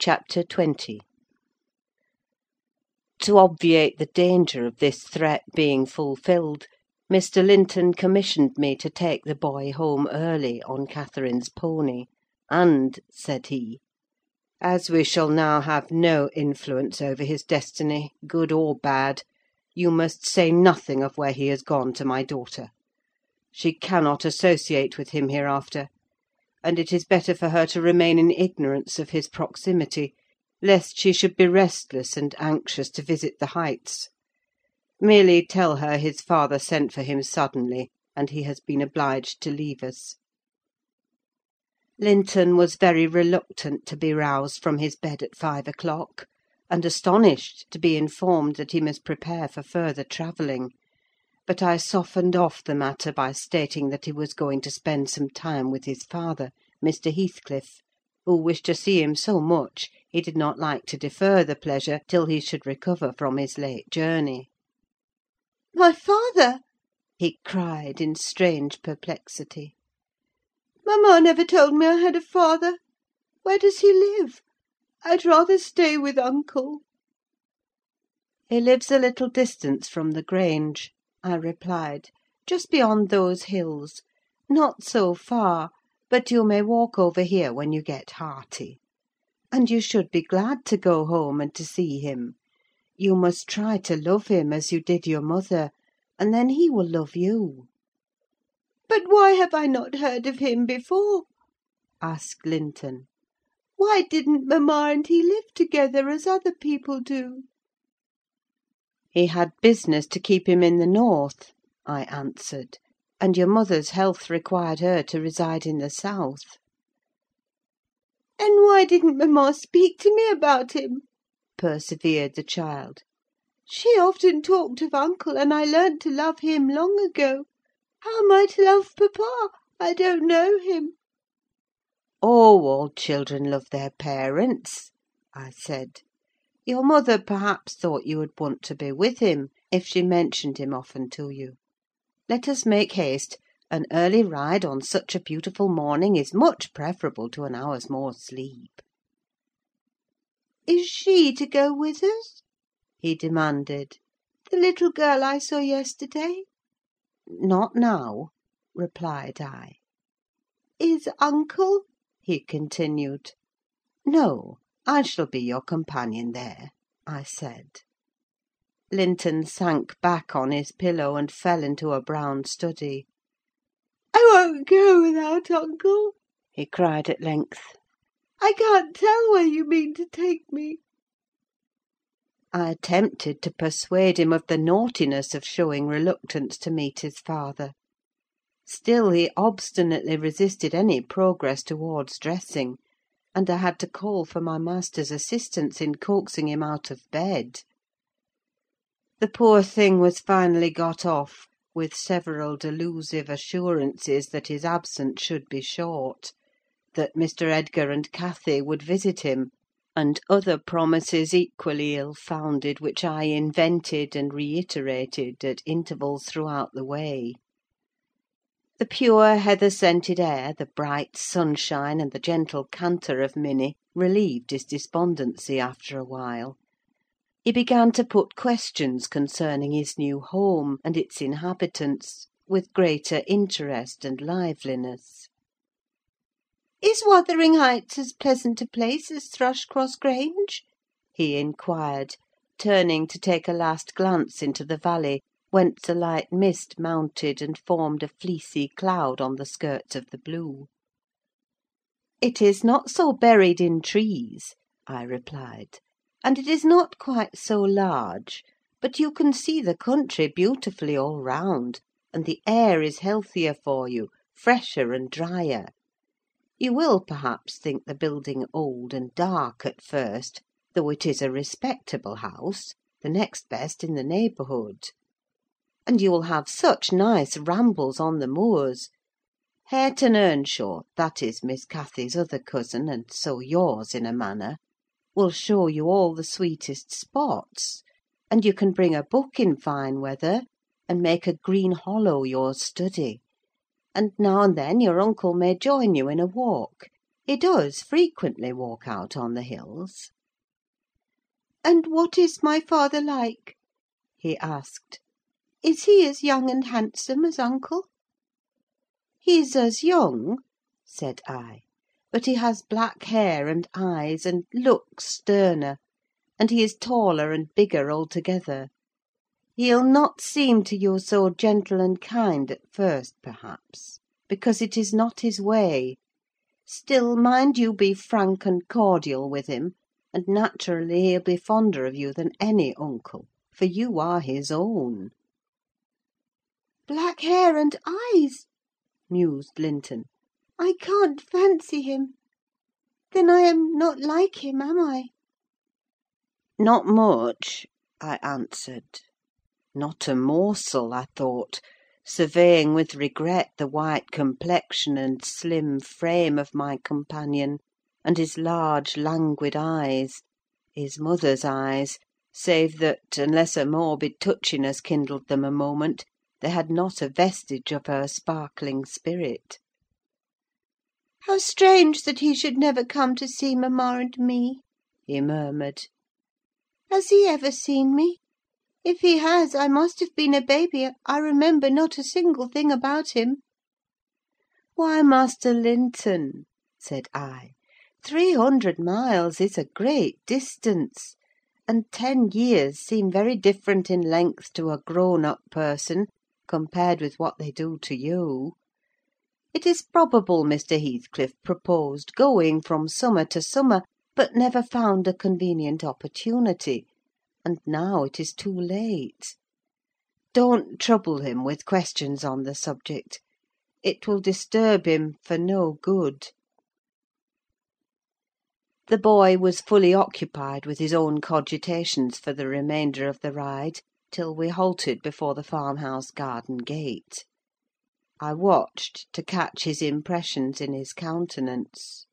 CHAPTER XX To obviate the danger of this threat being fulfilled, Mr. Linton commissioned me to take the boy home early, on Catherine's pony; and, said he, "as we shall now have no influence over his destiny, good or bad, you must say nothing of where he has gone to my daughter. She cannot associate with him hereafter; and it is better for her to remain in ignorance of his proximity, lest she should be restless and anxious to visit the Heights. Merely tell her his father sent for him suddenly, and he has been obliged to leave us." Linton was very reluctant to be roused from his bed at five o'clock, and astonished to be informed that he must prepare for further travelling; but I softened off the matter by stating that he was going to spend some time with his father, Mr. Heathcliff, who wished to see him so much he did not like to defer the pleasure till he should recover from his late journey. "My father!" he cried, in strange perplexity. "Mamma never told me I had a father. Where does he live? I'd rather stay with uncle." "He lives a little distance from the Grange," I replied; "just beyond those hills: not so far, but you may walk over here when you get hearty. And you should be glad to go home and to see him. You must try to love him as you did your mother, and then he will love you." "But why have I not heard of him before?" asked Linton. "Why didn't mamma and he live together, as other people do?" "He had business to keep him in the north," I answered; "and your mother's health required her to reside in the south." "And why didn't mamma speak to me about him?" persevered the child. "She often talked of uncle, and I learnt to love him long ago. How am I to love papa? I don't know him." "Oh, all children love their parents," I said. "Your mother, perhaps, thought you would want to be with him, if she mentioned him often to you. Let us make haste: an early ride on such a beautiful morning is much preferable to an hour's more sleep." "Is she to go with us?" he demanded. "The little girl I saw yesterday?" "Not now," replied I. "Is uncle?" he continued. "No, I shall be your companion there," I said. Linton sank back on his pillow, and fell into a brown study. "I won't go without uncle!" he cried at length. "I can't tell where you mean to take me." I attempted to persuade him of the naughtiness of showing reluctance to meet his father. Still he obstinately resisted any progress towards dressing, and I had to call for my master's assistance in coaxing him out of bed. The poor thing was finally got off, with several delusive assurances that his absence should be short; that Mr. Edgar and Cathy would visit him, and other promises equally ill founded, which I invented and reiterated at intervals throughout the way. The pure heather scented air, the bright sunshine, and the gentle canter of Minny relieved his despondency after a while. He began to put questions concerning his new home and its inhabitants with greater interest and liveliness. "Is Wuthering Heights as pleasant a place as Thrushcross Grange?" he inquired, turning to take a last glance into the valley, whence a light mist mounted and formed a fleecy cloud on the skirts of the blue. "It is not so buried in trees," I replied, "and it is not quite so large; but you can see the country beautifully all round, and the air is healthier for you, fresher and drier. You will, perhaps, think the building old and dark at first, though it is a respectable house, the next best in the neighbourhood. And you will have such nice rambles on the moors. Hareton Earnshaw, that is Miss Cathy's other cousin, and so yours in a manner, will show you all the sweetest spots; and you can bring a book in fine weather, and make a green hollow your study; and now and then your uncle may join you in a walk: He does frequently walk out on the hills." "And what is my father like?" he asked. "Is he as young and handsome as uncle?" "He's as young," said I; "but he has black hair and eyes, and looks sterner; and he is taller and bigger altogether. He'll not seem to you so gentle and kind at first, perhaps, because it is not his way: still, mind you be frank and cordial with him, and naturally he'll be fonder of you than any uncle, for you are his own." "Black hair and eyes!" mused Linton. "I can't fancy him. Then I am not like him, am I?" "Not much," I answered. Not a morsel, I thought, surveying with regret the white complexion and slim frame of my companion, and his large languid eyes—his mother's eyes, save that, unless a morbid touchiness kindled them a moment, they had not a vestige of her sparkling spirit. "How strange that he should never come to see mamma and me!" he murmured. "Has he ever seen me? If he has, I must have been a baby: I remember not a single thing about him." "Why, Master Linton," said I, "three hundred miles is a great distance; and ten years seem very different in length to a grown up person, compared with what they do to you. It is probable Mr. Heathcliff proposed going from summer to summer, but never found a convenient opportunity; and now it is too late. Don't trouble him with questions on the subject: it will disturb him for no good." The boy was fully occupied with his own cogitations for the remainder of the ride, till we halted before the farmhouse garden gate. I watched to catch his impressions in his countenance.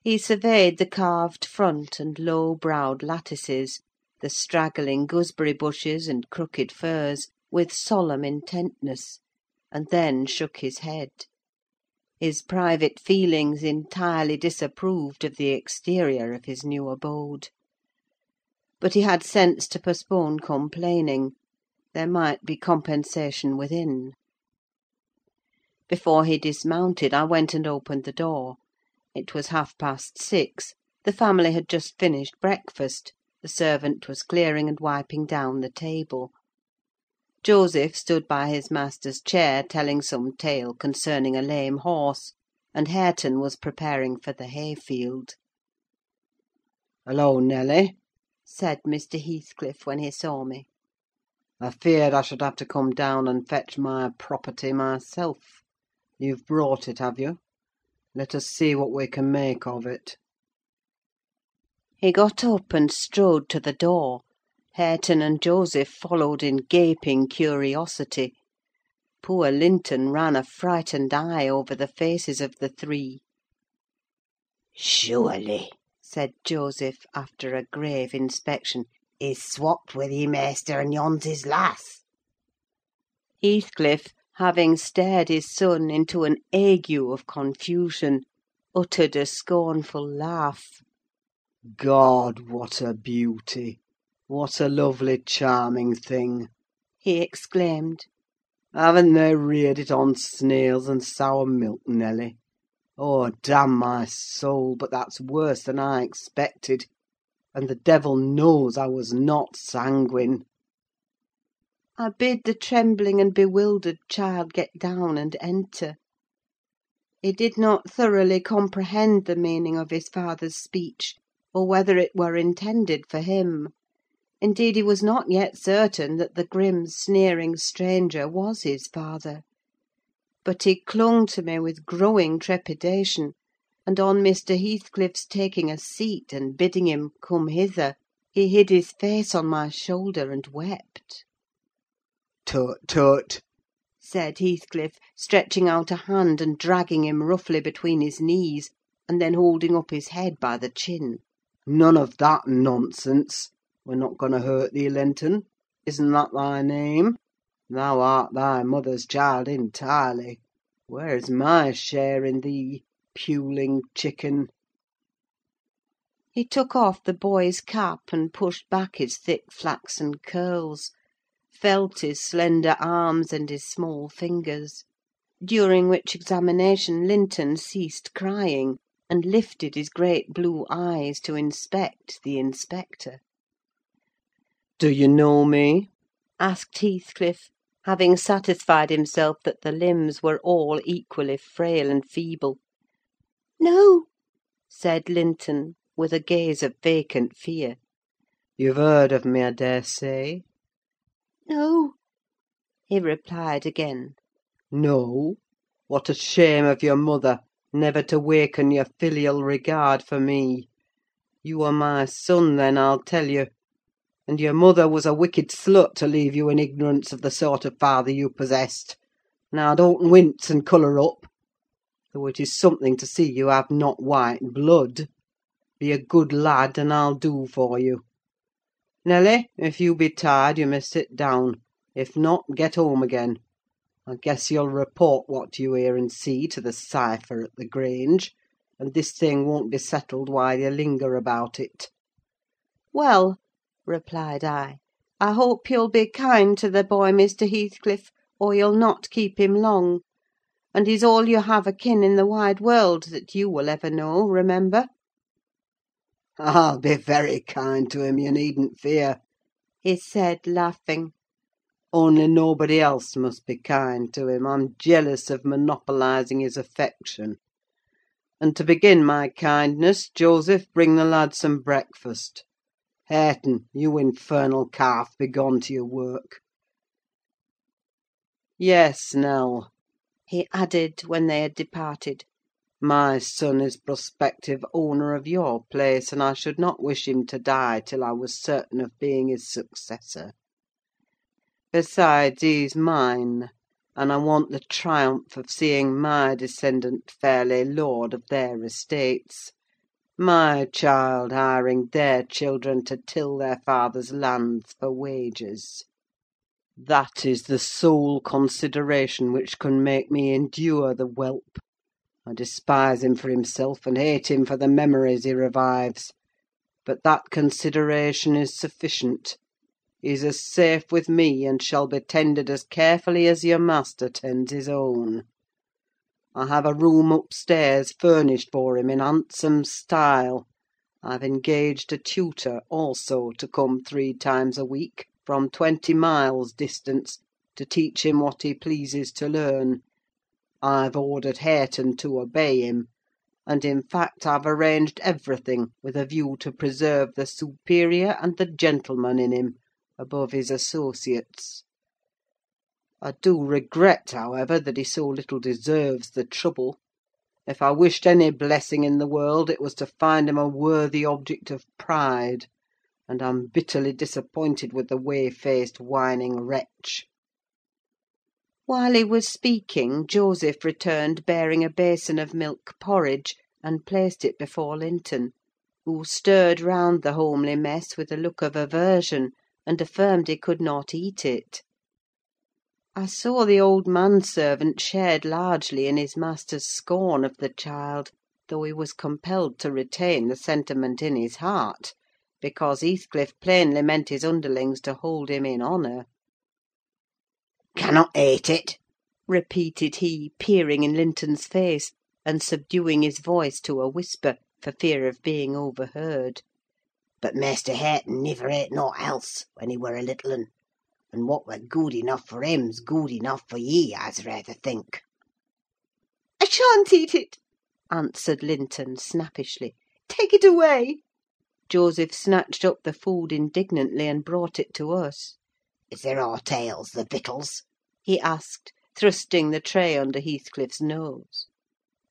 He surveyed the carved front and low browed lattices, the straggling gooseberry bushes and crooked firs, with solemn intentness, and then shook his head. His private feelings entirely disapproved of the exterior of his new abode. But he had sense to postpone complaining: there might be compensation within. Before he dismounted, I went and opened the door. It was half past six: the family had just finished breakfast; the servant was clearing and wiping down the table. Joseph stood by his master's chair, telling some tale concerning a lame horse, and Hareton was preparing for the hayfield. "Hullo, Nelly!" Said Mr. Heathcliff, when he saw me. "I feared I should have to come down and fetch my property myself. You've brought it, have you? Let us see what we can make of it." He got up and strode to the door. Hareton and Joseph followed in gaping curiosity. Poor Linton ran a frightened eye over the faces of the three. "Surely," said Joseph, after a grave inspection, "he's swopped with ye, maister, and yon's his lass." Heathcliff, having stared his son into an ague of confusion, uttered a scornful laugh. God, what a beauty! What a lovely, charming thing! he exclaimed. Haven't they reared it on snails and sour milk, Nelly? Oh, damn my soul, but that's worse than I expected; and the devil knows I was not sanguine. I bid the trembling and bewildered child get down and enter. He did not thoroughly comprehend the meaning of his father's speech, or whether it were intended for him. Indeed, he was not yet certain that the grim, sneering stranger was his father. But he clung to me with growing trepidation, and on Mr. Heathcliff's taking a seat and bidding him come hither, he hid his face on my shoulder and wept. "Tut, tut!" said Heathcliff, stretching out a hand and dragging him roughly between his knees, and then holding up his head by the chin. "None of that nonsense! We're not going to hurt thee, Linton. Isn't that thy name? Thou art thy mother's child entirely. Where's my share in thee? puling chicken!" He took off the boy's cap, and pushed back his thick flaxen curls; felt his slender arms and his small fingers; during which examination Linton ceased crying, and lifted his great blue eyes to inspect the inspector. "Do you know me?" asked Heathcliff, having satisfied himself that the limbs were all equally frail and feeble. "No," said Linton, with a gaze of vacant fear. "You've heard of me, I dare say?" "No," he replied again. No? What a shame of your mother, never to waken your filial regard for me! You are my son, then, I'll tell you; and your mother was a wicked slut to leave you in ignorance of the sort of father you possessed. Now, don't wince and colour up; though it is something to see you have not white blood. Be a good lad, and I'll do for you. Nelly, if you be tired, you may sit down; if not, get home again. I guess you'll report what you hear and see to the cypher at the Grange, and this thing won't be settled while you linger about it." "Well," replied I, "I hope you'll be kind to the boy, Mr. Heathcliff, or you'll not keep him long; and he's all you have akin in the wide world, that you will ever know, remember." "I'll be very kind to him, you needn't fear," he said, laughing. Only nobody else must be kind to him: I'm jealous of monopolising his affection. And to begin my kindness, Joseph, bring the lad some breakfast. Hareton, you infernal calf, begone to your work. Yes, Nell," he added, when they had departed, "my son is prospective owner of your place, and I should not wish him to die till I was certain of being his successor. Besides, he's mine; and I want the triumph of seeing my descendant fairly lord of their estates: my child hiring their children to till their father's lands for wages. That is the sole consideration which can make me endure the whelp. I despise him for himself, and hate him for the memories he revives; but that consideration is sufficient. He's as safe with me, and shall be tended as carefully as your master tends his own. I have a room upstairs furnished for him in handsome style. I've engaged a tutor, also, to come three times a week, from twenty miles' distance, to teach him what he pleases to learn. I've ordered Hareton to obey him; and, in fact, I've arranged everything with a view to preserve the superior and the gentleman in him above his associates. I do regret, however, that he so little deserves the trouble. If I wished any blessing in the world, it was to find him a worthy object of pride; and I'm bitterly disappointed with the whey–faced, whining wretch." While he was speaking, Joseph returned bearing a basin of milk porridge, and placed it before Linton, who stirred round the homely mess with a look of aversion, and affirmed he could not eat it. I saw the old manservant shared largely in his master's scorn of the child, though he was compelled to retain the sentiment in his heart, because Heathcliff plainly meant his underlings to hold him in honour. "Cannot ate it!" repeated he, peering in Linton's face, and subduing his voice to a whisper, for fear of being overheard. But Maister Hareton niver ate nought else, when he were a little un; and what were good enough for him's good enough for ye, I'se rayther think." "I shan't eat it!" answered Linton, snappishly. "Take it away!" Joseph snatched up the food indignantly, and brought it to us. "Is there aught ails the victuals?" he asked, thrusting the tray under Heathcliff's nose.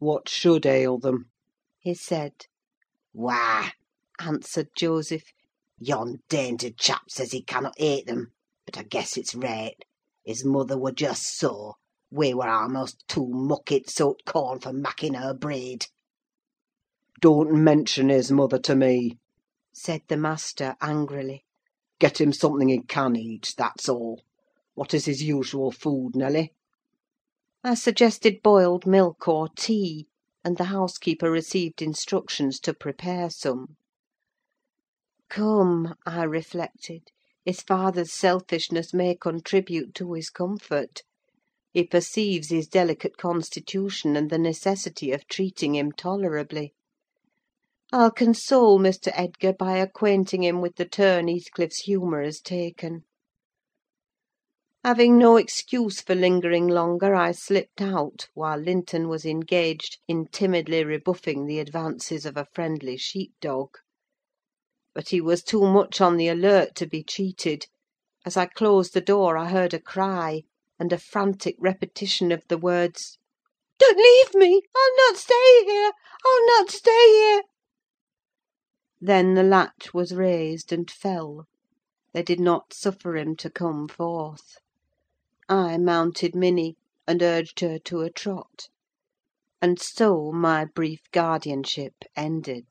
"What should ail them?" he said. "Why," answered Joseph, "yon dainty chap says he cannot ate them; but I guess it's raight: his mother were just so: we were a'most too muckit soaked corn for macking her breed." "Don't mention his mother to me," said the master, angrily. "Get him something he can eat, that's all. What is his usual food, Nelly?" I suggested boiled milk or tea, and the housekeeper received instructions to prepare some. Come, I reflected, his father's selfishness may contribute to his comfort: he perceives his delicate constitution, and the necessity of treating him tolerably. I'll console Mr. Edgar by acquainting him with the turn Heathcliff's humour has taken. Having no excuse for lingering longer, I slipped out, while Linton was engaged in timidly rebuffing the advances of a friendly sheep dog. But he was too much on the alert to be cheated: as I closed the door I heard a cry, and a frantic repetition of the words, "Don't leave me! I'll not stay here! I'll not stay here!" Then the latch was raised and fell: they did not suffer him to come forth. I mounted Minny, and urged her to a trot; and so my brief guardianship ended.